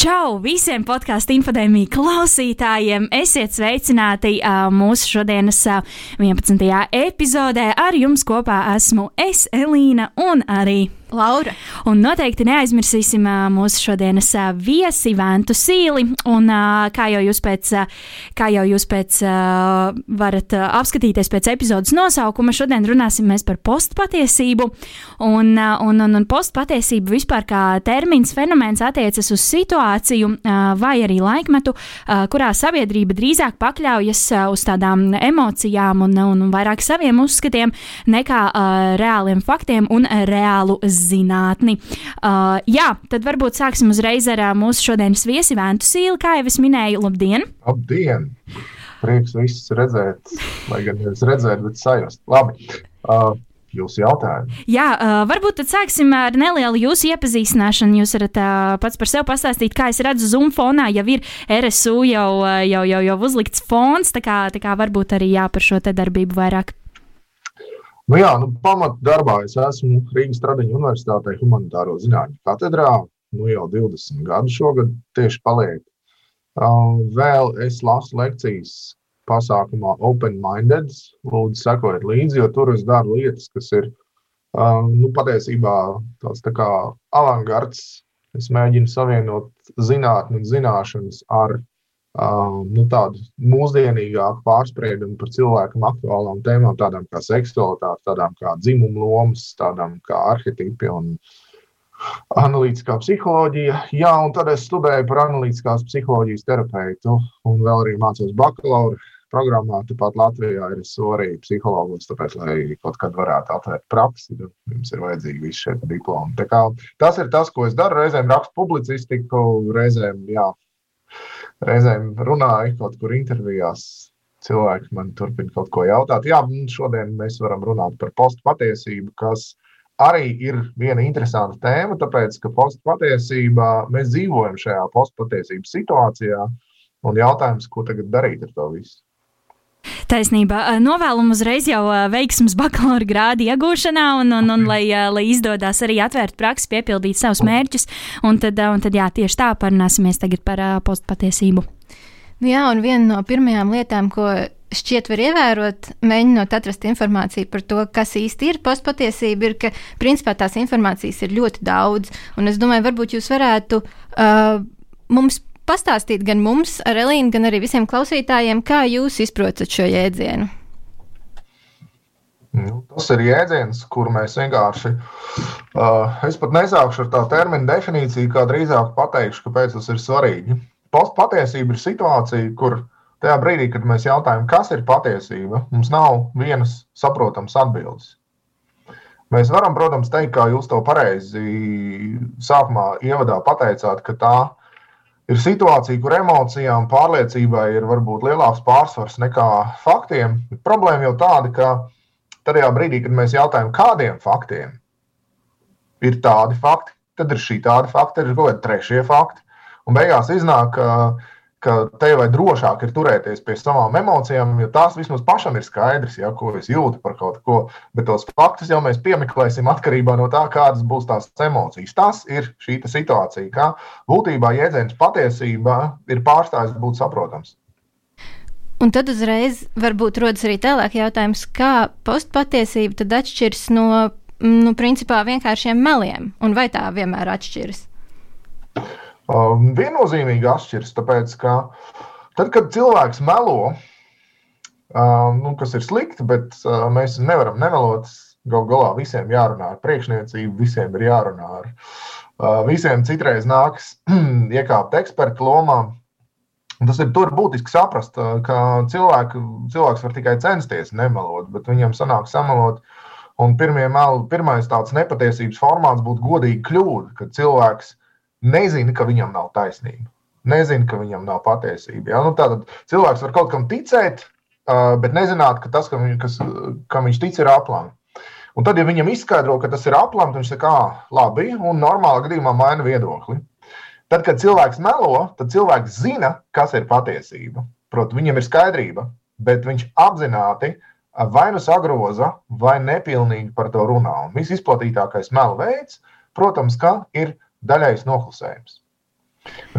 Čau visiem podkāstu infodēmiju klausītājiem! Esiet sveicināti uh, mūsu šodienas uh, 11. epizodē. Ar jums kopā esmu es, Elīna, un arī Laura. Un noteikti neaizmirsīsim mūsu šodienas viesi, Ventu Sīli. Un, kā jau jūs pēc, kā jau jūs pēc varat apskatīties pēc epizodes nosaukuma, šodien runāsim par postpatiesību. Un, un, un, un postpatiesība vispār kā termins, fenomens attiecas uz situāciju vai arī laikmetu, kurā sabiedrība drīzāk pakļaujas uz tādām emocijām un, un, un vairāk saviem uzskatiem nekā reāliem faktiem un reālu zinātni. Uh, jā, tad varbūt sāksim uzreiz ar uh, mūsu šodienas viesi Ventu Sīli, kā jau es minēju. Labdien! Labdien! Prieks visus redzēt, lai gan nevis redzēt, bet sajust. Labi. Uh, Jūsu jautājumu. Jā, uh, varbūt tad sāksim ar nelielu jūsu iepazīstināšanu. Jūs varat uh, pats par sevi pastāstīt, kā es redzu, Zoom fonā jau ir RSU jau, uh, jau, jau, jau uzlikts fons. Tā kā, tā kā varbūt arī jā, par šo darbību vairāk. Nu jā, nu, pamatdarbā es esmu Rīgas Tradiņu Universitātē humanitāro zinātņu katedrā. Nu, jau 20 gadu šogad tieši paliek. Uh, vēl es lasu lekcijas pasākumā Open Minded. Lūdzu, sekojiet līdzi, jo tur es daru lietas, kas ir uh, nu, patiesībā tāds tā kā avangards. Es mēģinu savienot zinātnē un zināšanas ar Uh, nu, tādu mūsdienīgāku pārspriedumu par cilvēkam aktuālām tēmām, tādām kā seksualitāte, tādām kā dzimuma lomas, tādām kā arhitekti un analītiskā psiholoģija. Jā, un tad es studēju par analītiskās psiholoģijas terapeitu un vēl arī mācos bakalaura programmā. Tāpat Latvijā ir arī psihologs, tāpēc, lai kaut kad varētu atvērt praksi, tad jums ir vajadzīgi visi šie diplomi. Tas ir tas, ko es daru. Reizēm rakstu publicistiku, reizēm jā, reizēm runāju kaut kur intervijās. Cilvēki man turpina kaut ko jautāt. Jā, šodien mēs varam runāt par postpatiesību, kas arī ir viena interesanta tēma, tāpēc, ka postpatiesībā mēs dzīvojam šajā postpatiesības situācijā. Un jautājums, ko tagad darīt ar to visu? Taisnība. Novēlam uzreiz jau veiksmus bakalaura grādu iegūšanā, un, un, un lai, lai izdodas arī atvērt praksi, piepildīt savus mērķus. Un tad, un tad jā, tieši tā parunāsimies tagad par postpatiesību. Nu jā, un viena no pirmajām lietām, ko šķiet var ievērot, mēģinot atrast informāciju par to, kas īsti ir postpatiesība, ir, ka principā tās informācijas ir ļoti daudz. Un es domāju, varbūt jūs varētu uh, mums pastāstīt gan mums, ar Elīnu, gan arī visiem klausītājiem, kā jūs izprotat šo jēdzienu? Nu, tas ir jēdziens, kur mēs vienkārši. Uh, es pat nesākšu ar tā terminu definīciju, kā drīzāk pateikšu, kāpēc tas ir svarīgi. Patiesība ir situācija, kur tajā brīdī, kad mēs jautājam, kas ir patiesība, mums nav vienas saprotamas atbildes. Mēs varam, protams, teikt, kā jūs to pareizi sākumā ievadā pateicāt, ka tā ir situācija, kur emocijām, pārliecībai ir varbūt lielāks pārsvars nekā faktiem. Problēma jau tāda, ka tajā brīdī, kad mēs jautājam, kādiem faktiem ir tādi fakti, tad ir šī tāda fakta, ir kaut kādi trešie fakti. Un beigās iznāk, ka ka te vai drošāk ir turēties pie savām emocijām, jo tās vismaz pašam ir skaidrs, ja, ko es jūtu par kaut ko. Bet tos faktus jau mēs piemeklēsim atkarībā no tā, kādas būs tās emocijas. Tas ir šī situācija, ka būtībā jēdziens patiesība ir pārstājis būt saprotams. Un tad uzreiz varbūt rodas arī tālāk jautājums, kā postpatiesība tad atšķiras no, nu, principā vienkāršiem meliem, un vai tā vienmēr atšķiras? Um, viennozīmīgi atšķiras, tāpēc ka tad, kad cilvēks melo, um, nu, kas ir slikti, bet uh, mēs nevaram nemelot, gal galā visiem jārunā ar priekšniecību, visiem ir jārunā ar uh, visiem. Citreiz nāks iekāpt ekspertu lomā. Tas ir būtiski saprast, uh, ka cilvēku, cilvēks var tikai censties nemelot, bet viņam sanāk samelot. Un mel, pirmais tāds nepatiesības formāts būtu godīga kļūda, kad cilvēks nezina, ka viņam nav taisnība. Nezina, ka viņam nav patiesība. Ja? Nu, tātad cilvēks var kaut kam ticēt, bet nezināt, ka tas, kam, kas, kam viņš tic, ir aplams. Un tad, ja viņam izskaidro, ka tas ir aplams, viņš saka, labi, un normālā gadījumā maina viedokli. Tad, kad cilvēks melo, tad cilvēks zina, kas ir patiesība. Protams, viņam ir skaidrība, bet viņš apzināti vai nu sagroza, vai nepilnīgi par to runā. Un visizplatītākais melu veids, protams, ir daļais noklusējums.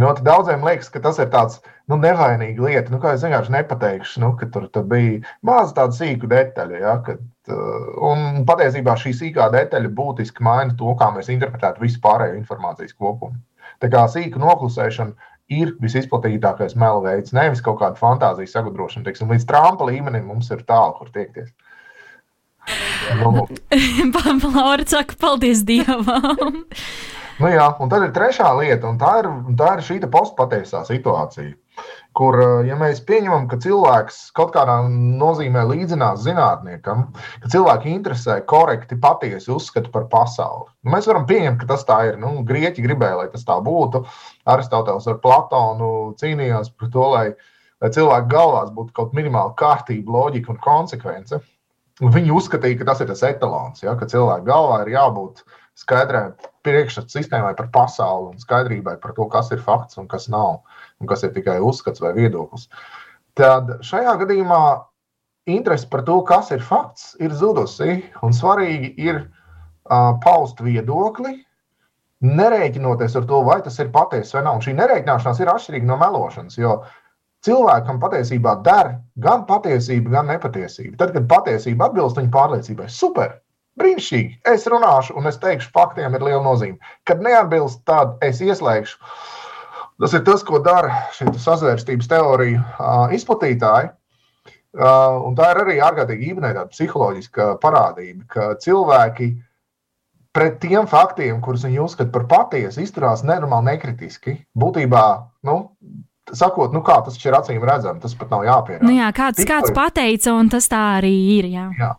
Ļoti daudziem liekas, ka tas ir tāds nu, nevainīga lieta. Nu, kā es vienkārši nepateikšu, nu, ka tur, tur bija maza tāda sīka detaļa. Ja, kad, uh, un patiesībā šī sīkā detaļa būtiski maina to, kā mēs interpretētu visu pārējo informācijas kopumu. Tā kā sīka noklusēšana ir visizplatītākais melu veids, nevis kaut kāda fantāzijas sagudrošana. Teiksim, līdz Trumpa līmenim mums ir tālu, kur tiekties. Nu, Laura saka, paldies Dievam! Nu jā, un tad ir trešā lieta, un tā ir, tā ir šī postpatiesā situācija. Kur, eh, ja mēs pieņemam, ka cilvēks kaut kādā nozīmē līdzinās zinātniekam, ka cilvēki interesē korekti, patiesi uzskatu par pasauli, nu, mēs varam pieņemt, ka tas tā ir. Nu, Grieķi gribēja, lai tas tā būtu. Aristoteles ar Platonu cīnījās par to, lai, lai cilvēku galvās būtu kaut minimāla kārtība, loģika un konsekvence. Viņi uzskatīja, ka tas ir tas etalons, ja, ka cilvēku galvā ir jābūt skaidrai priekšstatu sistēmai par pasauli un skaidrībai par to, kas ir fakts un kas nav, un kas ir tikai uzskats vai viedoklis. Tad šajā gadījumā interese par to, kas ir fakts, ir zudusi. Un svarīgi ir uh, paust viedokli, nerēķinoties ar to, vai tas ir patiesa vai nav. Un šī nerēķināšanās ir atšķirīga no melošanas. Jo cilvēkam patiesībā der gan patiesība, gan nepatiesība. Tad, kad patiesība atbilst viņa pārliecībai, super! Brīnišķīgi. Es runāšu, un es teikšu, faktiem ir liela nozīme. Kad neatbilst, tad es ieslēgšu. Tas ir tas, ko dara šī sazvērstības teorija uh, izplatītāji. Uh, un tā ir arī ārkārtīgi tāda psiholoģiska parādība, ka cilvēki pret tiem faktiem, kurus viņi uzskata par patiesu, izturās nenormāli nekritiski. Būtībā, nu, sakot, nu kā tas ir acīm redzams, tas pat nav jāpierāda. Nu jā, kāds, Tikko, kāds pateica, un tas tā arī ir. Jā. Jā.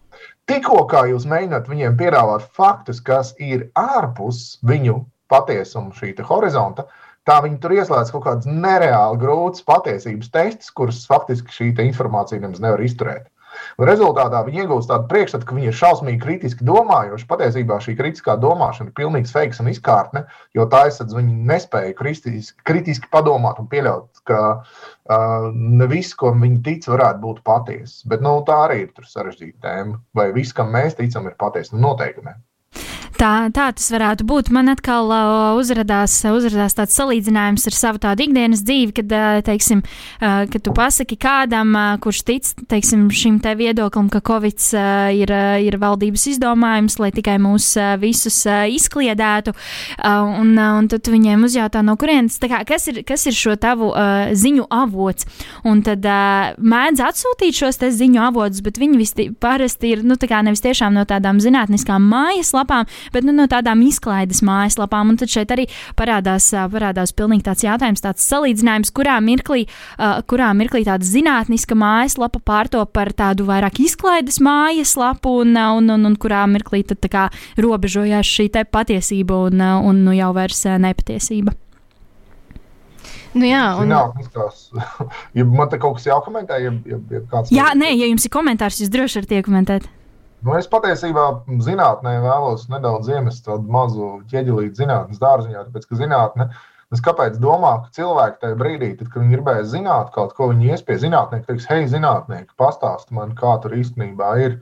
Tikko kā jūs mēģināt viņiem piedāvāt faktus, kas ir ārpus viņu patiesuma, šī horizonta, tā viņi tur ieslēdz kaut kādas nereāli grūtas patiesības testus, kurus faktiski šī informācija nemaz nevar izturēt. Un rezultātā viņi iegūst tādu priekšstatu, ka viņi ir šausmīgi kritiski domājoši. Patiesībā šī kritiskā domāšana ir pilnīgs fake un izkārtne, jo tā aizsadz viņi nespēja kritiski, kritiski padomāt un pieļaut, ka uh, ne viss, ko viņi tic, varētu būt patiesa. Bet nu, tā arī ir sarežģīta tēma. Vai viss, kam mēs ticam, ir patiesa? Nu, noteikti ne. Tā, tā tas varētu būt. Man atkal uh, uzrādās, uzrādās tāds salīdzinājums ar savu tādu ikdienas dzīvi, kad, uh, teiksim, uh, kad tu pasaki kādam, uh, kurš tic teiksim, šim te viedoklim, ka Covid uh, ir, uh, ir valdības izdomājums, lai tikai mūs uh, visus uh, izkliedētu, uh, un, uh, un tad viņiem uzjautā, no kurienes, kā, kas, ir, kas ir šo tavu uh, ziņu avots. Un tad uh, mēdz atsūtīt šos ziņu avotus, bet viņi parasti ir nu, nevis tiešām no tādām zinātniskām mājaslapām, bet nu, no tādām izklaides mājaslapām. Un tad šeit arī parādās, parādās pilnīgi tāds jautājums, tāds salīdzinājums, kurā mirklī, kurā mirklī tāda zinātniska mājaslapa pārto par tādu vairāk izklaides mājaslapu, un, un, un, un kurā mirklī tad kā robežojās šī patiesība un, un nu, jau vairs nepatiesība. Nu jā, un... Zinātniskās, ja man te kaut kas jākomentē, ja, ja, ja kāds. Jā, nē, ja jums ir komentārs, jūs droši varat iekomentēt. Nu, es patiesībā zinātnē vēlos nedaudz iemest tādu mazu ķieģelīti zinātnes dārziņā, tāpēc ka zinātne. Es kāpēc domāju, ka cilvēki tajā brīdī, tad, kad viņi gribēja zināt kaut ko, viņi ies pie zinātnieka, teiks, hei, zinātnieki, pastāsti man, kā tur īstenībā ir.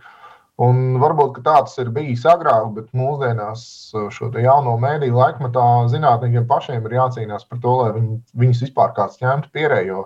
Un varbūt tā tas ir bijis agrāk, bet mūsdienās, šo jauno mēdīju laikmetā, zinātniekiem pašiem ir jācīnās par to, lai viņi, viņus vispār kāds ņemtu pierējo.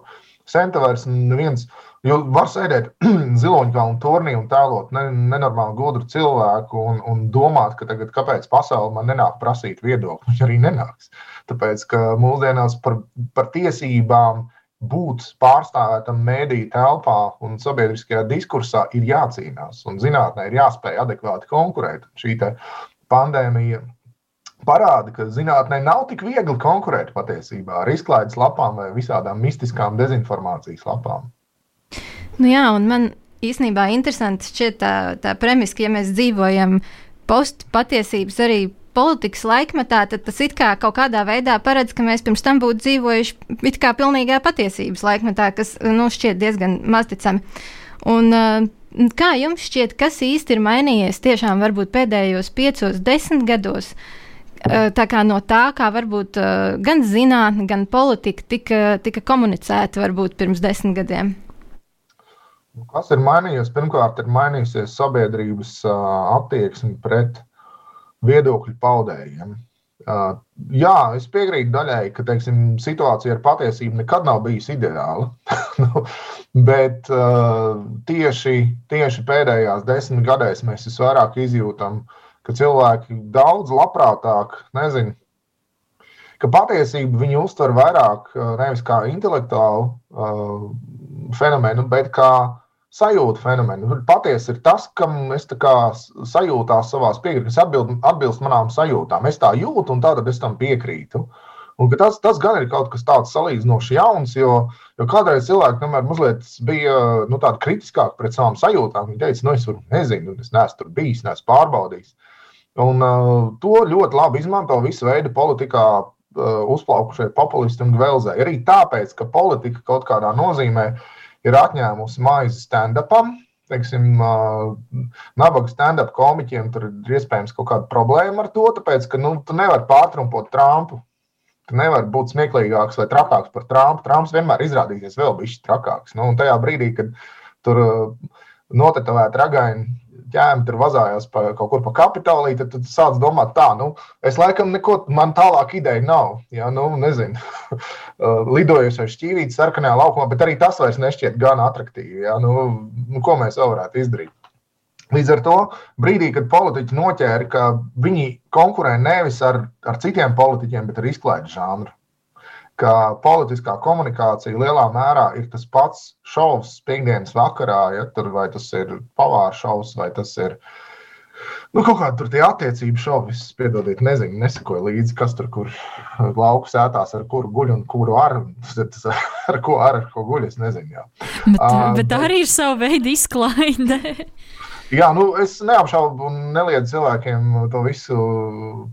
Sen tā vairs neviens Jo var sēdēt ziloņkalnu turnī un tēlot ne, nenormāli gudru cilvēku un, un domāt, ka tagad kāpēc pasaule man nenāk prasīt viedokli. Viņš arī nenāks. Tāpēc, ka mūsdienās par, par tiesībām būt pārstāvētam mēdīju telpā un sabiedriskajā diskursā ir jācīnās. Un zinātnē ir jāspēj adekvāti konkurēt. Šī pandēmija parāda, ka zinātnē nav tik viegli konkurēt patiesībā ar izklaides lapām vai visādām mistiskām dezinformācijas lapām. Nu jā, un man īstenībā interesanti šķiet tā, tā premisa, ka ja mēs dzīvojam postpatiesības arī politikas laikmetā, tad tas it kā kaut kādā veidā paredz, ka mēs pirms tam būtu dzīvojuši it kā pilnīgā patiesības laikmetā, kas nu, šķiet diezgan mazticami. Un, uh, kā jums šķiet, kas īsti ir mainījies tiešām varbūt pēdējos piecos, desmit gados? Uh, tā kā no tā, kā varbūt uh, gan zinātnē, gan politika tika, tika komunicēta varbūt pirms desmit gadiem. Kas ir mainījies? Pirmkārt, ir mainījusies sabiedrības attieksme pret viedokļu paudējiem. Jā, es piekrītu daļai, ka teiksim, situācija ar patiesību nekad nav bijusi ideāla. Nu, bet uh, tieši, tieši pēdējās desmit gadēs mēs visvairāk izjūtam, ka cilvēki daudz labprātāk, nezinu, ka patiesību viņi uztver vairāk nevis kā intelektuālu uh, fenomenu, bet kā sajūta fenomenu. Patiesi ir tas, kam es sajūtās savā piekrītu, kas atbild, atbilst manām sajūtām. Es tā jūtu, un tātad es tam piekrītu. Un tas, tas gan ir kaut kas tāds salīdzinoši jauns, jo, jo kādreiz cilvēki tomēr mazliet bija nu, kritiskāki pret savām sajūtām. Viņi teica, nu, es nezinu, es neesmu tur bijis, neesmu pārbaudījis. Un, uh, to ļoti labi izmanto visu veidu politikā uh, uzplaukušie populisti un gvelzē. Arī tāpēc, ka politika kaut kādā nozīmē uh, ir atņēmusi maizi stand-upam. Teiksim, nabaga stand-up komiķiem tur ir iespējams kaut kāda problēma ar to, tāpēc, ka nu, tu nevari pārtrumpot Trumpu. Tu nevari būt smieklīgāks vai trakāks par Trumpu. Trumps vienmēr izrādīsies vēl bijis trakāks. Nu, un tajā brīdī, kad tur notetovēt ragaini ķēmi tur vazājās pa, kaut kur pa kapitālī, tad tu sāc domāt, tā, nu, es laikam neko, man tālāk ideja nav. Ja, nu, nezinu, lidojot ar šķīvīti sarkanajā laukumā, bet arī tas vairs nešķiet gan attraktīvi. Ja, nu, nu, ko mēs vēl varētu izdarīt? Līdz ar to brīdī, kad politiķi noķēra, ka viņi konkurē nevis ar, ar citiem politiķiem, bet ar izklaides žanru ka politiskā komunikācija lielā mērā ir tas pats šovs piekdienas vakarā, ja tur vai tas ir pavāra šovs vai tas ir. Nu, kaut kāda tur bija attiecība šovis, piedodiet, nezinu, nesakoju līdzi, kas tur kur lauku sētās, ar kuru guļ un kuru ar, tas, ar ko ar, ar ko guļ, es nezinu. Jā. Bet, uh, bet tā arī ir sava veida izklaide. Jā, nu, es neapšaubu un neliedzu cilvēkiem to visu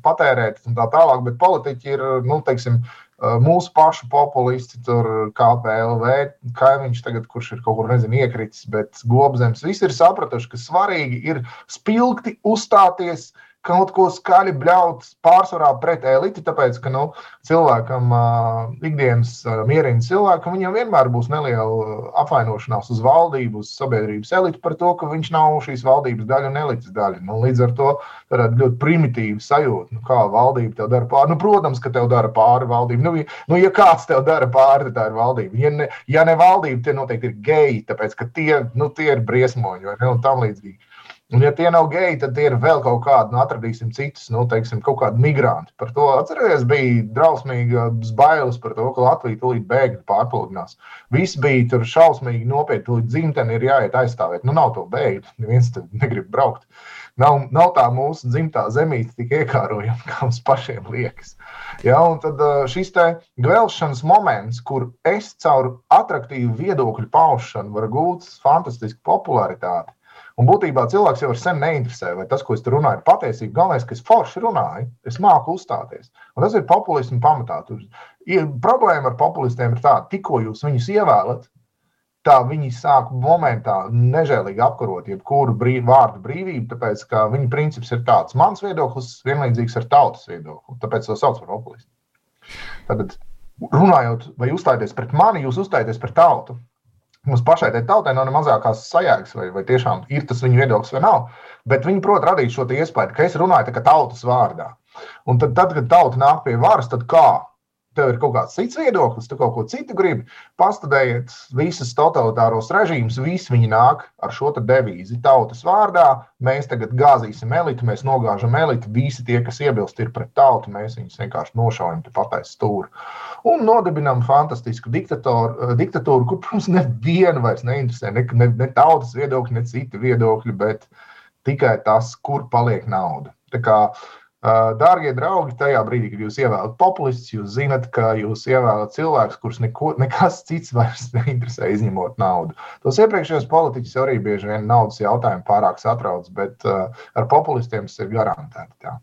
patērēt un tā tālāk, bet politiķi ir, nu, teiksim, Mūsu pašu populisti, tur KPLV, kaimiņš tagad, kurš ir kaut kur nezinu, iekritis, bet gobzems, visi ir sapratuši, ka svarīgi ir spilgti uzstāties uh, kaut ko skaļi bļaut pārsvarā pret eliti, tāpēc, ka nu, cilvēkam, ikdienas mierīgam cilvēkam, viņam vienmēr būs neliela apvainošanās uz valdību, uz sabiedrības elitu par to, ka viņš nav šīs valdības daļa un elites daļa. Nu, līdz ar to tāda ļoti primitīva sajūta, nu, kā valdība tev dara pāri. Nu, protams, ka tev dara pāri valdība. Nu, nu, ja kāds tev dara pāri, tad tā ir valdība. Ja ne, ja ne valdība, tie noteikti ir geji, tāpēc, ka tie, nu, tie ir briesmoņi vai ne, un tam līdzīgi. Un, ja tie nav geji, tad ir vēl kaut kādi, nu, atradīsim citus, nu, teiksim, kaut kādi migranti. Par to atcerieties, bija drausmīgas bailes par to, ka Latvija tūlīt bēgļi pārpludinās. Viss bija tur šausmīgi nopietni, tūlīt dzimteni ir jāiet aizstāvēt. Nu, nav to bēgļu, neviens te negrib braukt. Nav, nav tā mūsu dzimtā zemīte tik iekārojama, kā mums pašiem liekas. Ja, un tad šis te gvelšanas moments, kur es caur attraktīvu viedokļu paušanu varu gūt fantastisku popularitāti, Un būtībā cilvēks jau sen neinteresē, vai tas, ko es tur runāju, ir patiesība. Galvenais, ka es forši runāju, es māku uzstāties. Un tas ir populismu pamatā. Tur, ja, problēma ar populistiem ir tāda, tikko jūs viņus ievēlat, tā viņi sāk momentā nežēlīgi apkarot jebkuru brīv, vārdu brīvību, tāpēc ka viņa princips ir tāds, mans viedoklis vienlīdzīgs ar tautas viedokli. Tāpēc to sauc par populistu. Tad, runājot vai uzstājoties pret mani, jūs uzstājaties pret tautu. Mums pašai tautai nav ne mazākās sajēgas, vai, vai tiešām ir tas viņa viedoklis vai nav. Bet viņi prot radīt šo iespēju, ka es runāju tā kā tautas vārdā. Un tad, tad, kad tauta nāk pie varas, tad kā? Tev ir kaut kāds cits viedoklis, tu kaut ko citu gribi. Pastudējiet visus totalitāros režīmus, visi viņi nāk ar šo devīzi. Tautas vārdā mēs tagad gāzīsim elitu, mēs nogāžam elitu. Visi tie, kas iebilst, ir pret tautu, mēs viņus vienkārši nošaujam te pataisu stūri. Un nodibinām fantastisku diktatūru, diktatūru kur, protams, nevienu vairs neinteresē ne, ne, ne tautas viedokļi, ne citi viedokļi, bet tikai tas, kur paliek nauda. Tā kā uh, Dārgie draugi, tajā brīdī, kad jūs ievēlat populistus, jūs zinat, ka jūs ievēlat cilvēkus, kurus neko, nekas cits vairs neinteresē, izņemot naudu. Tos iepriekšējos politiķus arī bieži vien naudas jautājumi pārāk satrauc, bet uh, ar populistiem tas ir garantēti. Tā.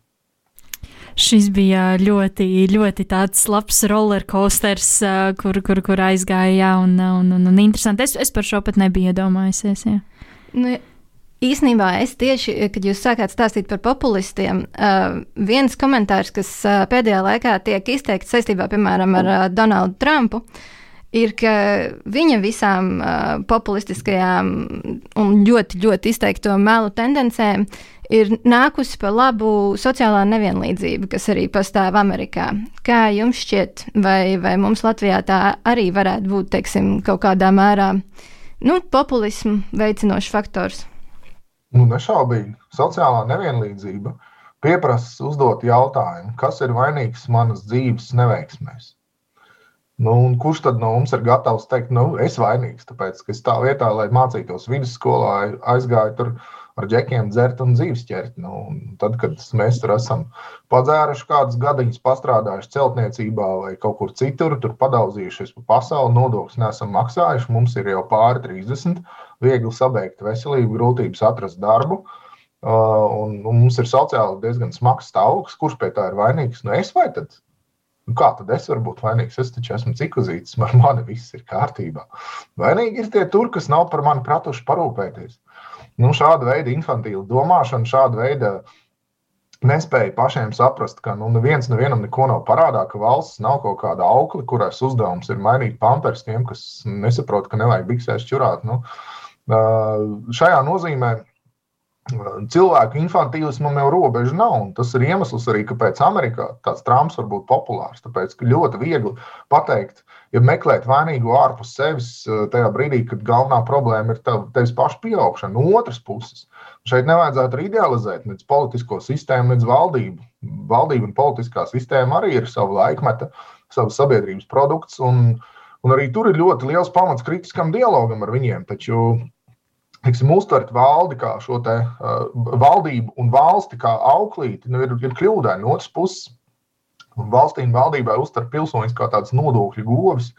Šis bija ļoti, ļoti tāds labs rollercoasters, kur, kur, kur aizgāja, jā, un, un, un, un interesanti. Es, es par šo pat nebiju iedomājusies. Jā. Nu, Īsnībā es tieši, kad jūs sākāt stāstīt par populistiem, uh, viens komentārs, kas uh, pēdējā laikā tiek izteikts saistībā, piemēram, ar Donaldu Trumpu, ir, ka viņa visām populistiskajām un ļoti, ļoti izteikto melu tendencēm ir nākusi par labu sociālā nevienlīdzība, kas arī pastāv Amerikā. Kā jums šķiet, vai, vai mums Latvijā tā arī varētu būt, teiksim, kaut kādā mērā nu, populismu veicinošs faktors? Nu, nešaubīgi, sociālā nevienlīdzība pieprasa uzdot jautājumu, kas ir vainīgs manas dzīves neveiksmēs. Nu, kurš tad no mums ir gatavs teikt, nu, es vainīgs, tāpēc, ka es tā vietā, lai mācītos vidusskolā, aizgāju tur ar džekiem dzert un dzīves ķert. Nu, tad, kad mēs tur esam padzēruši kādus gadiņus, pastrādājuši celtniecībā vai kaut kur citur, tur padauzījušies pa pasauli, nodokļus nesam maksājuši, mums ir jau pāri 30 viegli sabeigt veselību, grūtības atrast darbu. Uh, un, un mums ir sociāli diezgan smags stāvoklis, kurš pie tā ir vainīgs. Nu, es vai tad? Nu, kā tad es varu būt vainīgs? Es taču esmu cikuzītis, ar mani viss ir kārtībā. Vainīgi ir tie tur, kas nav par mani pratuši parūpēties. Nu, šāda veida infantīla domāšana, šāda veida nespēja pašiem saprast, ka nu, neviens nevienam neko nav parādā, ka valsts nav kaut kāda aukla, kuras uzdevums ir mainīt pampers tiem, kas nesaprot, ka nevajag biksēs čurāt. Nu, Šajā nozīmē cilvēku infantīlismam jau robežu nav. Tas ir iemesls arī, kāpēc Amerikā tāds trāms var būt populārs. Tāpēc, ļoti viegli pateikt, ja meklēt vainīgu ārpus sevis, tajā brīdī, kad galvenā problēma ir tev, tevis paša pieaugšana. No otras puses, šeit nevajadzētu arī idealizēt nec politisko sistēmu, nec valdību. Valdība un politiskā sistēma arī ir sava laikmeta, savas sabiedrības produkts. Un, un arī tur ir ļoti liels pamats kritiskam dialogam ar viņiem. Taču teiksim, uztvert valdi kā šo te, uh, valdību un valsti kā auklīti, nu, ir, ir kļūdaini. No otras puses, valstī un valdībai uztver pilsoņus kā tāds nodokļu govis.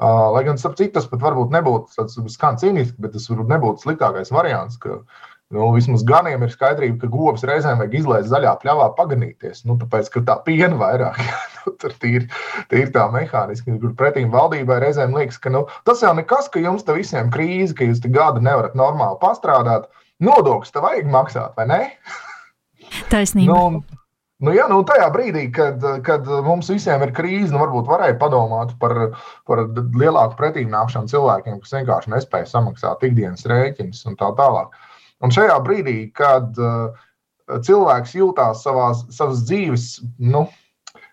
Uh, lai gan, starp citu, tas pat varbūt nebūtu tāds skan cīniski, bet tas varbūt nebūtu sliktākais variants, ka Nu, vismaz ganiem ir skaidrība, ka govs reizēm vajag izlaist zaļā pļavā, paganīties. Nu, tāpēc, ka tā piena vairāk, nu, tur ir tā mehāniski, kur pretīm valdībai reizēm liekas, ka nu, tas jau nekas, ka jums te visiem krīze, ka jūs te gadu nevarat normāli pastrādāt. Nodokļus te vajag maksāt, vai ne? Taisnība. Nu, Nu, jā, nu, tajā brīdī, kad, kad mums visiem ir krīze, nu, varbūt varēja padomāt par, par lielāku pretīmnākšanu cilvēkiem, kas vienkārši nespēja samaksāt ikdienas rēķinus un tā tālāk. Uh, Un šajā brīdī, kad uh, cilvēks jūtās savās, savas dzīves, nu,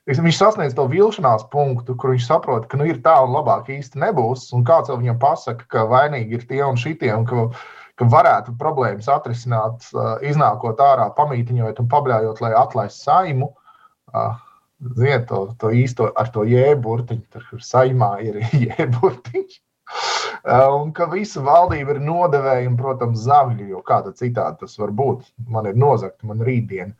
viņš sasniedz to vilšanās punktu, kur viņš saprot, ka nu, ir tā un labāk īsti nebūs. Un kāds viņam pasaka, ka vainīgi ir tie un šitie, un ka, ka varētu problēmas atrisināt, uh, iznākot ārā, pamītiņot un pabļājot, lai atlaistu saimu. Uh, Ziniet, to, to īsto ar to jēburtiņu, tur saimā ir jēburtiņš. Eh, un ka visa valdība ir nodevēja, un, protams, zagļi, jo kāda citādi tas var būt. Man ir nozagta, man ir rītdiena.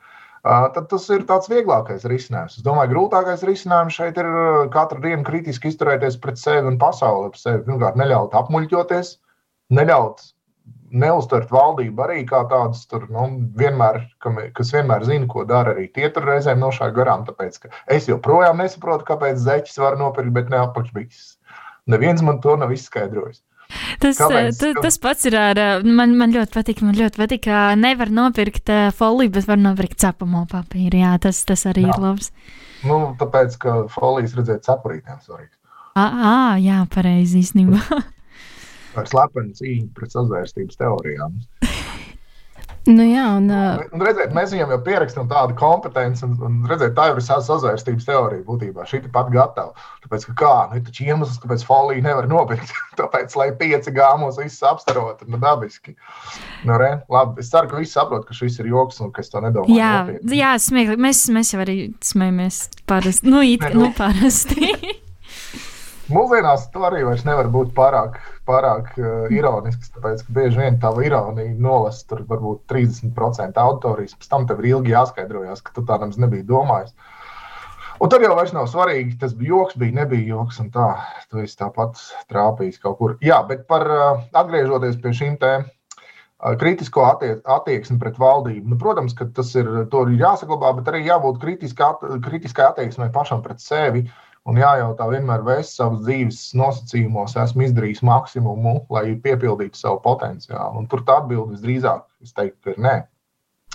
Eh, tad tas ir tāds vieglākais risinājums. Es domāju, grūtākais risinājums šeit ir eh, katru dienu kritiski izturēties pret sevi un pasauli. Sevi. Pirmkārt, neļaut apmuļķoties, neļaut neuztvert valdību arī kā tādas, tur, nu, vienmēr, kas vienmēr zina, ko dara. Arī tie tur reizēm nošāva garām. Tāpēc es joprojām nesaprotu, kāpēc zeķis var nopirkt, bet ne apakšbiks. Neviens man to nav izskaidrojis. Tas, Kāpēc? Eh, tas pats ir ar. Eh, man, man ļoti patīk, man ļoti patīk, ka nevar nopirkt eh, foliju, bet var nopirkt cepamo papīru. Jā, tas, tas arī jā. ir labs. Nu, tāpēc, ka folijas redzēt cepurītēm svarīgs. Ah, jā, pareizi īstenībā. Par slepenu cīņu pret sazvērstības teorijām. Nu, jā, un, uh... un redziet, mēs viņam jau pierakstām tādu kompetenci, un, un redziet, tā jau ir sazvērstības teorija būtībā. Šī ir pat gatava. Tāpēc, ka kā, nu, taču iemesls, kāpēc foliju nevar nopirkt, tāpēc, lai pieci gāmos visus apstarot, nu, dabiski. Nu, re, labi, es ceru, ka visi saprot, ka šis ir joks un ka es to nedomāju. Jā, nopietni. jā smieklīgi. Mēs, mēs jau arī smējamies parasti. Nu, it, nu, nu parasti. Mūsdienās to arī nevar būt pārāk, pārāk uh, ironisks, tāpēc, ka bieži vien tā ironija nolasa tur varbūt 30% autorijas, pēc tam tev ir ilgi jāskaidrojas, ka tu tādam nebija domājis. Un tad jau vairs nav svarīgi, tas bija joks, bija, nebija joks, un tā, tu esi tāpat trāpījis kaut kur. Jā, bet par uh, atgriežoties pie šīm tēmām. kritisko attie attieksmi pret valdību. Nu, protams, ka tas ir, ir jāsaglabā, bet arī jābūt kritiskai attieksmei pašam pret sevi. Un jājautā vienmēr, vai es savas dzīves nosacījumos esmu izdarījis maksimumu, lai piepildītu savu potenciālu. Un tur tā atbilde visdrīzāk, es teiktu, ir nē.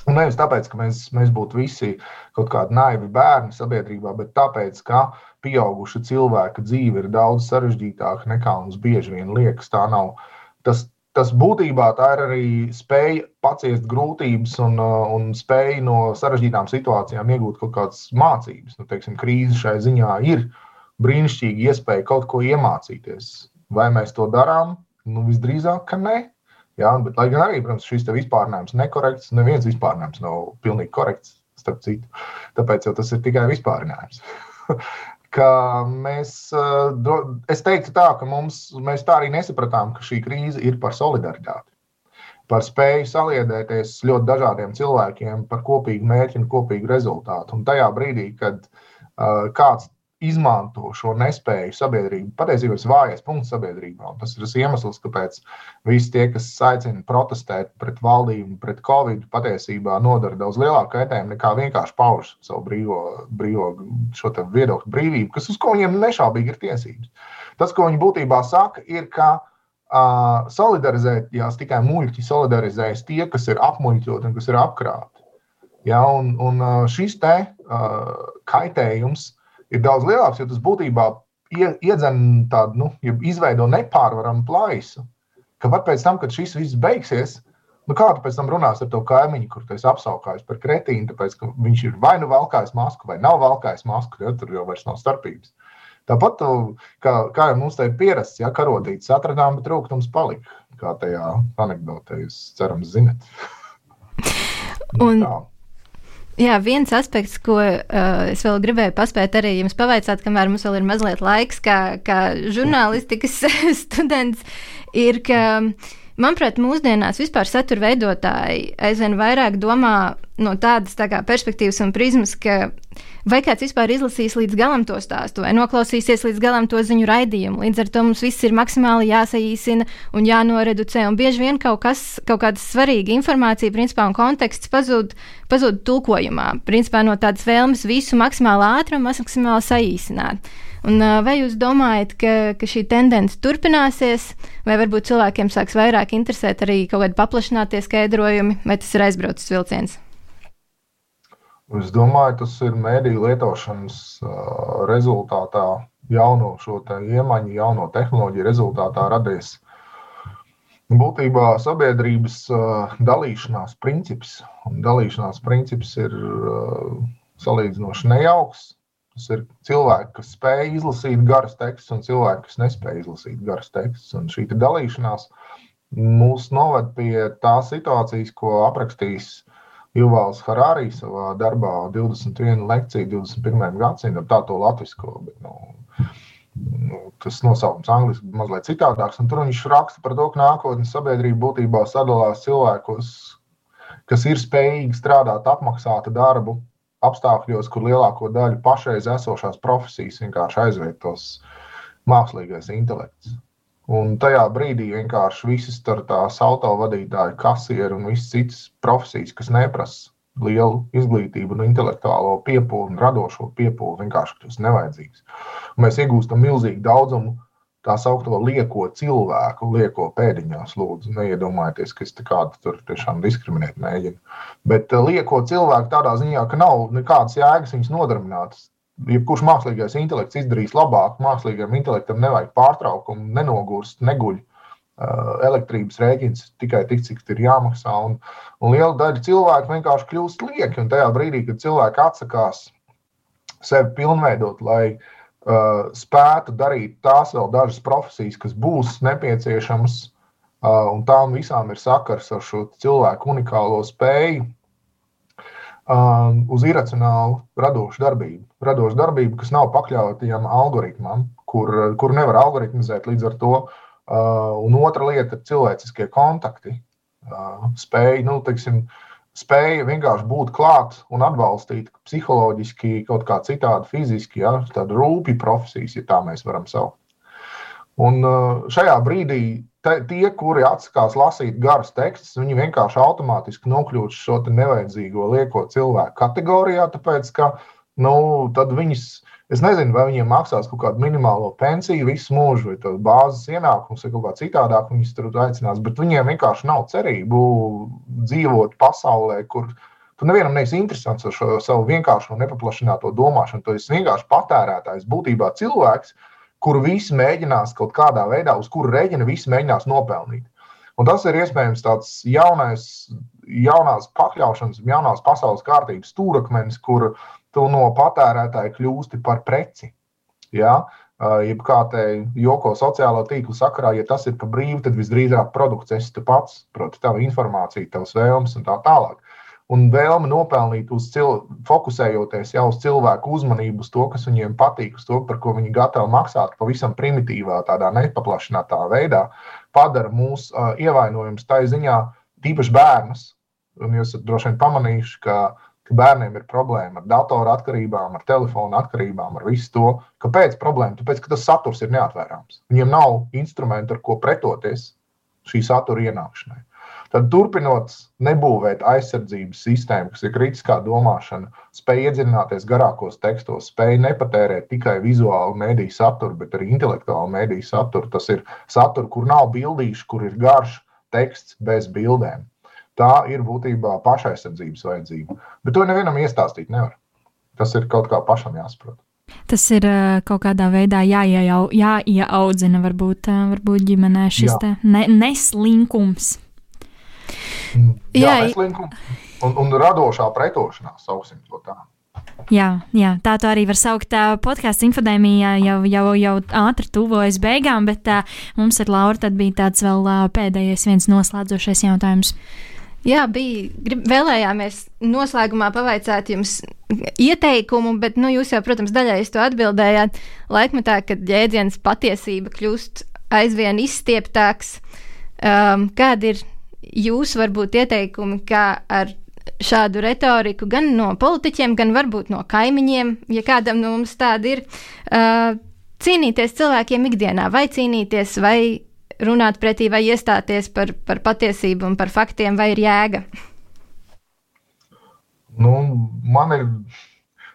Un nevis tāpēc, ka mēs, mēs būtu visi kaut kādi naivi bērni sabiedrībā, bet tāpēc, ka pieauguša cilvēka dzīve ir daudz sarežģītāka nekā mums bieži vien liekas. Tā nav. Tas, tas būtībā tā ir arī spēja paciest grūtības un, un spēja no sarežģītām situācijām iegūt kaut kādas mācības. Nu, teiksim, krīze šai ziņā ir brīnišķīga iespēja kaut ko iemācīties. Vai mēs to darām? Nu, visdrīzāk, ka nē. Ja, bet, lai gan arī, protams, šis vispārinājums ir nekorekts, neviens vispārinājums nav pilnīgi korekts, starp citu. Tāpēc tas ir tikai vispārinājums. mēs, eh, es teiktu tā, ka mums, mēs tā arī nesapratām, ka šī krīze ir par solidaritāti. Par spēju saliedēties ļoti dažādiem cilvēkiem par kopīgu mērķi un kopīgu rezultātu. Un tajā brīdī, kad uh, kāds izmanto šo nespēju sabiedrību. Patiesībā tas ir vājais punkts sabiedrībā. Tas ir tas iemesls, kāpēc visi tie, kas aicina protestēt pret valdību, pret covid, patiesībā nodara daudz lielāku kaitējumu nekā vienkārši pauž savu brīvo, brīvo viedokļu brīvību, kas uz ko viņiem nešaubīgi ir tiesības. Tas, ko viņi būtībā saka, ir, ka uh, solidarizēties tikai muļķi, solidarizējas tie, kas ir apmuļķoti un kas ir apkrāti. Ja, un, un šis te uh, kaitējums ir daudz lielāks, jo tas būtībā iedzen tādu, nu, izveido nepārvaramu plaisu. Ka pat pēc tam, kad šis viss beigsies, nu, kā tu pēc tam runās ar to kaimiņu, kur tu esi apsaukājis par kretīnu, tāpēc, ka viņš ir vai nu valkājis masku, vai nav valkājis masku, jo tur jau vairs nav starpības. Tāpat, kā, kā jau mums te ir pierasts, ja karotītes atradām, bet trūkums palika. Kā tajā anekdotē, jūs cerams, zinat. Un, tā. Jā, viens aspekts, ko uh, es vēl gribēju paspēt arī jums pavaicāt, kamēr mums vēl ir mazliet laiks, kā, kā žurnālistikas students, ir, ka, manuprāt, mūsdienās vispār satura veidotāji aizvien vairāk domā no tādas tā kā, perspektīvas un prizmas, ka Vai kāds vispār izlasīs līdz galam to stāstu, vai noklausīsies līdz galam to ziņu raidījumu? Līdz ar to mums viss ir maksimāli jāsaīsina un jānoreducē. Un bieži vien kaut, kas, kaut kāda svarīga informācija, principā, un konteksts pazūd, pazūd tulkojumā. Principā no tādas vēlmes visu maksimāli ātri un maksimāli saīsināt. Un, vai jūs domājat, ka, ka šī tendence turpināsies, vai varbūt cilvēkiem sāks vairāk interesēt arī kaut kādi paplašinātie skaidrojumi, vai tas ir aizbraucis vilciens? Es domāju, tas ir mēdīju lietošanas rezultātā, jauno šo iemaņu, jauno tehnoloģiju rezultātā radies būtībā sabiedrības dalīšanās princips. Un dalīšanās princips ir salīdzinoši nejauks. Tas ir cilvēki, kas spēj izlasīt garas tekstus, un cilvēki, kas nespēj izlasīt garas tekstus. Un šī dalīšanās mūs noved pie tās situācijas, ko aprakstīs Juvāls Harārī savā darbā 21 lekcija 21. gadsimtam, tā to latvisko, bet nu, nu, tas nosaukums angliski mazliet citādāks. Tur viņš raksta par to, ka nākotnes sabiedrība būtībā sadalās cilvēkos, kas ir spējīgi strādāt apmaksātu darbu apstākļos, kur lielāko daļu pašreiz esošās profesijas vienkārši aizvietos mākslīgais intelekts. Un tajā brīdī vienkārši visas tās autovadītāji, kasieri un visas citas profesijas, kas neprasa lielu izglītību, un intelektuālo piepūli un radošo piepūli, vienkārši kļūst nevajadzīgs. Un mēs iegūstam milzīgu daudzumu tā saucamo lieko cilvēku, lieko pēdiņās, lūdzu, neiedomājieties, ka es kādu tur tiešām diskriminēt mēģinu. Bet eh, lieko cilvēku tādā ziņā, ka nav nekādas jēgas viņus nodarbināt jebkurš mākslīgais intelekts izdarīs labāk. Mākslīgam intelektam nevajag pārtraukumu, nenogurst, neguļ. Uh, elektrības rēķins tikai tik, cik ir jāmaksā. Un, un liela daļa cilvēku vienkārši kļūst lieki. Un tajā brīdī, kad cilvēki atsakās sevi pilnveidot, lai uh, spētu darīt tās vēl dažas profesijas, kas būs nepieciešamas, uh, un tām visām ir sakars ar šo cilvēku unikālo spēju um, uz iracionālu radošu darbību. Radošu darbību, kas nav pakļautiem algoritmam, kur, kur nevar algoritmizēt līdz ar to. Uh, un otra lieta ir cilvēciskie kontakti. Uh, spēja, nu, teiksim, spēja vienkārši būt klāt un atbalstīt psiholoģiski, kaut kā citādi fiziski, ja, tāda rūpīga profesijas, ja tā mēs varam saukt. Un uh, šajā brīdī te, tie, kuri atsakās lasīt garus tekstus, viņi vienkārši automātiski nokļūst šo nevajadzīgo lieko cilvēku kategorijā, tāpēc ka nu, tad viņas. Es nezinu, vai viņiem maksās kaut kādu minimālo pensiju visu mūžu, vai bāzes ienākumus, vai kaut kā citādāk viņus tur aicinās. Bet viņiem vienkārši nav cerību dzīvot pasaulē, kur tu nevienam neesi interesants ar šo savu vienkāršo, nepaplašināto domāšanu. Tu esi vienkārši patērētājs, būtībā cilvēks, kuru visi mēģinās kaut kādā veidā, uz kuru rēķina visi mēģinās nopelnīt. Un tas ir iespējams tāds jaunais, jaunās pakļaušanas, jaunās pasaules kārtības stūrakmenis, kur tu no patērētāja kļūsti par preci. Ja? Jeb kā te joko sociālo tīklu sakarā, ja tas ir pa brīvu, tad visdrīzāk produkts esi tu pats, proti, tava informācija, tavs vēlmes un tā tālāk un vēlme nopelnīt, cilvēku, fokusējoties jau uz cilvēku uzmanību, uz to, kas viņiem patīk, uz to, par ko viņi gatavi maksāt, pavisam primitīvā, tādā nepaplašinātā veidā, padara mūs uh, ievainojums tā ziņā, tīpaši bērnus. Un jūs droši vien pamanījuši, ka, ka bērniem ir problēma ar datoru atkarībām, ar telefonu atkarībām, ar visu to. Kāpēc problēma? Tāpēc, ka tas saturs ir neatvērams. Viņiem nav instrumentu, ar ko pretoties šī satura ienākšanai. Tad, turpinot nebūvēt aizsardzības sistēmu, kas ir kritiskā domāšana, spēj iedziļināties garākos tekstos, spēj nepatērēt tikai vizuālu mediju saturu, bet arī intelektuālu mediju saturu. Tas ir saturs, kur nav bildīšu, kur ir garš teksts bez bildēm. Tā ir būtībā pašaizsardzības vajadzība. Bet to nevienam iestāstīt nevar. Tas ir kaut kā pašam jāsaprot. Tas ir uh, kaut kādā veidā jāiejau, jāieaudzina, varbūt, uh, varbūt ģimenē šis Jā. ne, neslinkums. Jā, jā un, un radošā pretošanās, sauksim to tā. Jā, jā, tā to arī var saukt. Podkāstu infodēmija jau, jau, jau ātri tuvojas beigām, bet uh, mums ar Lauru bija tāds vēl uh, pēdējais viens noslēdzošais jautājums. Jā, bija. Grib, vēlējāmies noslēgumā pavaicāt jums ieteikumu, bet nu, jūs jau, protams, daļai to atbildējāt. Laikmetā, kad jēdziens patiesība kļūst aizvien izstieptāks, um, kāda ir jūs varbūt ieteikumi, kā ar šādu retoriku gan no politiķiem, gan varbūt no kaimiņiem, ja kādam no mums tāda ir, uh, cīnīties cilvēkiem ikdienā, vai cīnīties, vai runāt pretī, vai iestāties par, par patiesību un par faktiem, vai ir jēga? Nu, man ir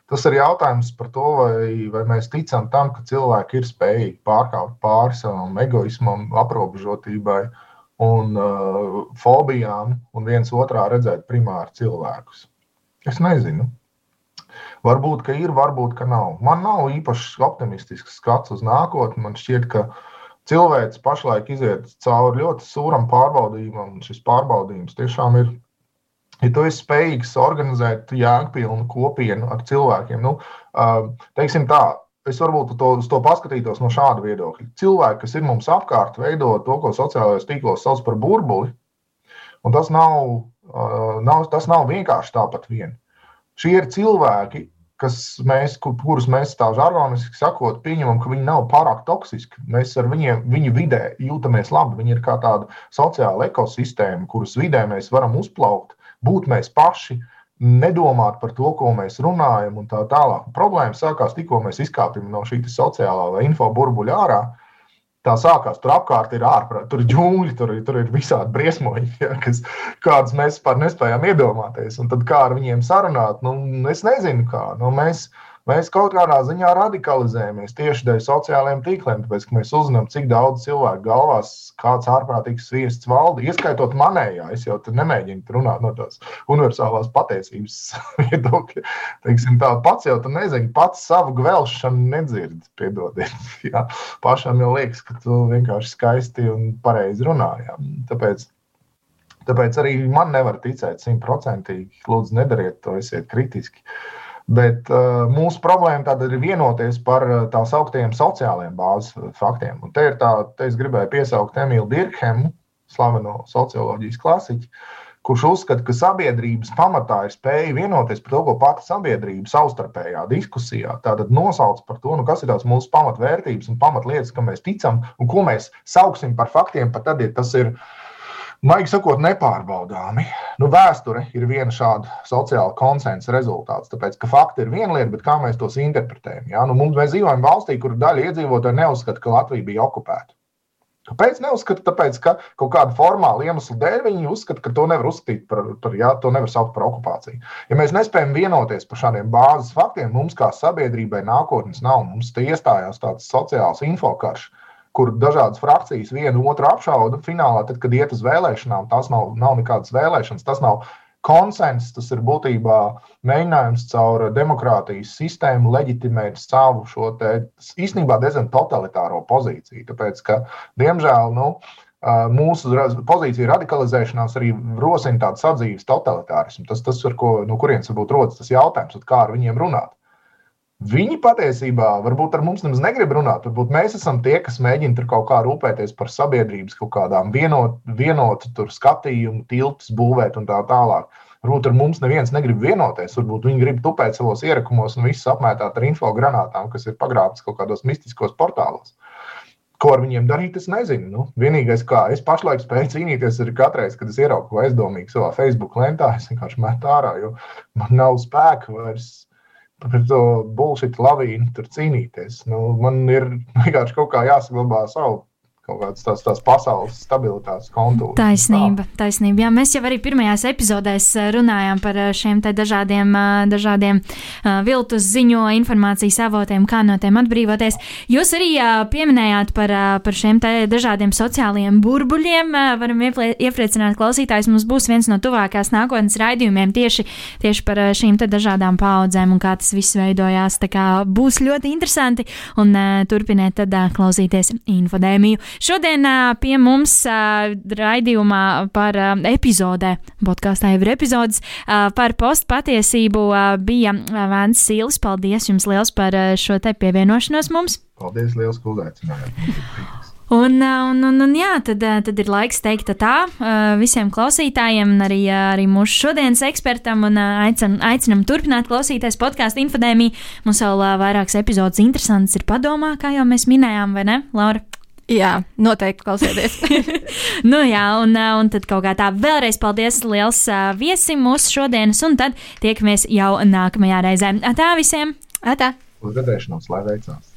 tas ir jautājums par to, vai, vai mēs ticam tam, ka cilvēki ir spējīgi pārkāpt pāri savam egoismam, aprobežotībai. Uh, un uh, fobijām, un viens otrā redzēt primāri cilvēkus. Es nezinu. Varbūt, ka ir, varbūt, ka nav. Man nav īpaši optimistisks skats uz nākotni. Man šķiet, ka cilvēks pašlaik iziet cauri ļoti sūram pārbaudījumam, un šis pārbaudījums tiešām ir. Ja tu esi spējīgs organizēt jēgpilnu kopienu ar cilvēkiem, nu, uh, teiksim tā, es varbūt to, to paskatītos no šāda viedokļa. Cilvēki, kas ir mums apkārt, veido to, ko sociālajos tīklos sauc par burbuli. Un tas nav, uh, nav, tas nav vienkārši tāpat vien. Šie ir cilvēki, kas mēs, kurus mēs tā žargoniski sakot, pieņemam, ka viņi nav pārāk toksiski. Mēs ar viņiem, viņu vidē jūtamies labi. Viņi ir kā tāda sociāla ekosistēma, kuras vidē mēs varam uzplaukt, būt mēs paši. Uh, nedomāt par to, ko mēs runājam, un tā tālāk. Problēma sākās tikko mēs izkāpjam no šī sociālā vai info burbuļa ārā. Tā sākās. Tur apkārt ir ārprāt, tur ir ģūļi, tur, tur ir visādi briesmoņi, ja, kas, kādas mēs vispār nespējām iedomāties. Un tad kā ar viņiem sarunāt, nu, es nezinu, kā. Nu, mēs, uh, Mēs kaut kādā ziņā radikalizējamies tieši dēļ sociālajiem tīkliem, tāpēc, ka mēs uzzinām, cik daudz cilvēku galvās kāds ārprātīgs sviests valda, ieskaitot manējā. Es jau nemēģinu runāt no tās universālās patiesības viedokļa. Tā pats jau nezinu, pats savu gvelšanu nedzird, piedodiet. Jā. Pašam jau liekas, ka tu vienkārši skaisti un pareizi runā. Jā. Tāpēc Tāpēc arī man nevar ticēt simtprocentīgi. Lūdzu, nedariet to, esiet kritiski. Uh, Bet uh, mūsu problēma tad ir vienoties par uh, tā sauktiem sociālajiem bāzes faktiem. Un te ir tā, te es gribēju piesaukt Emīlu Dirkhemu, slaveno socioloģijas klasiķu, kurš uzskata, ka sabiedrības pamatā ir spēja vienoties par to, ko pati sabiedrība savstarpējā diskusijā. Tātad nosauc par to, nu, kas ir tās mūsu pamatvērtības un pamatlietas, kam mēs ticam un ko mēs sauksim par faktiem, pat tad, ja tas ir uh, Maigi sakot, nepārbaudāmi. Nu, vēsture ir viena šāda sociāla konsensa rezultāts. Tāpēc, ka fakti ir viena lieta, bet kā mēs tos interpretējam? Ja? Nu, mums, mēs dzīvojam valstī, kur daļa iedzīvotāji neuzskata, ka Latvija bija okupēta. Kāpēc neuzskata? Tāpēc, ka kaut kāda formāla iemesla dēļ viņi uzskata, ka to nevar uzskatīt par, par jā, to nevar saukt par okupāciju. Ja mēs nespējam vienoties par šādiem bāzes faktiem, mums kā sabiedrībai nākotnes nav. Mums te iestājās tāds sociāls infokarš, kur dažādas frakcijas vienu otru apšauda. Finālā, tad, kad iet uz vēlēšanām, tas nav, nav nekādas vēlēšanas, tas nav konsensus, tas ir būtībā mēģinājums caur demokrātijas sistēmu leģitimēt savu šo te, īstenībā diezgan totalitāro pozīciju. Tāpēc, ka, diemžēl, nu, mūsu pozīcija radikalizēšanās arī rosina tādu sadzīves totalitārismu. Tas, tas ar ko, no kurienes varbūt rodas tas jautājums, kā ar viņiem runāt. Viņi patiesībā varbūt ar mums nemaz negrib runāt. Varbūt mēs esam tie, kas mēģina tur kaut kā rūpēties par sabiedrības kaut kādām vienot, vienotu skatījumu, tiltus būvēt un tā tālāk. Varbūt ar mums neviens negrib vienoties. Varbūt viņi grib tupēt savos ierakumos un visus apmētāt ar infogranātām, kas ir pagrābtas kaut kādos mistiskos portālos. Ko ar viņiem darīt, es nezinu. Nu, vienīgais, kā es pašlaik spēju cīnīties, ir katru reizi, kad es ieraugu ko aizdomīgu savā Facebook lentā, es vienkārši metu ārā, jo man nav spēka vairs par to bullshit lavīnu tur cīnīties. Nu, man ir vienkārši kaut kā jāsaglabā savu kaut kādas tās, tās pasaules stabilitātes kontūrus. Taisnība, tā. taisnība. Jā, mēs jau arī pirmajās epizodēs runājām par šiem dažādiem, dažādiem viltus ziņo informācijas avotiem, kā no tiem atbrīvoties. Jūs arī pieminējāt par, par šiem dažādiem sociālajiem burbuļiem. Varam iepriecināt klausītājus. Mums būs viens no tuvākās nākotnes raidījumiem tieši, tieši par šīm dažādām paudzēm un kā tas viss veidojās. Tā kā būs ļoti interesanti un turpiniet tad klausīties infodēmiju. Šodien pie mums raidījumā par epizodē, podkāstā jau ir epizodes, par postpatiesību bija Vēns Sīlis. Paldies jums liels par šo te pievienošanos mums! Paldies liels, ka uzaicinājāt! Un, un, un, un jā, tad, tad ir laiks teikt tā visiem klausītājiem, un arī, arī mūsu šodienas ekspertam. Aicinam, aicinam turpināt klausīties podkāstu infodēmiju. Mums vēl vairākas epizodes interesantas ir padomā, kā jau mēs minējām, vai ne, Laura? Jā, noteikti klausieties. nu, jā, un, un tad kaut kā tā vēlreiz paldies liels uh, viesim mūsu šodienas, un tad tiekamies jau nākamajā reizē. Tā visiem! Atā! Uz redzēšanos, lai veicās!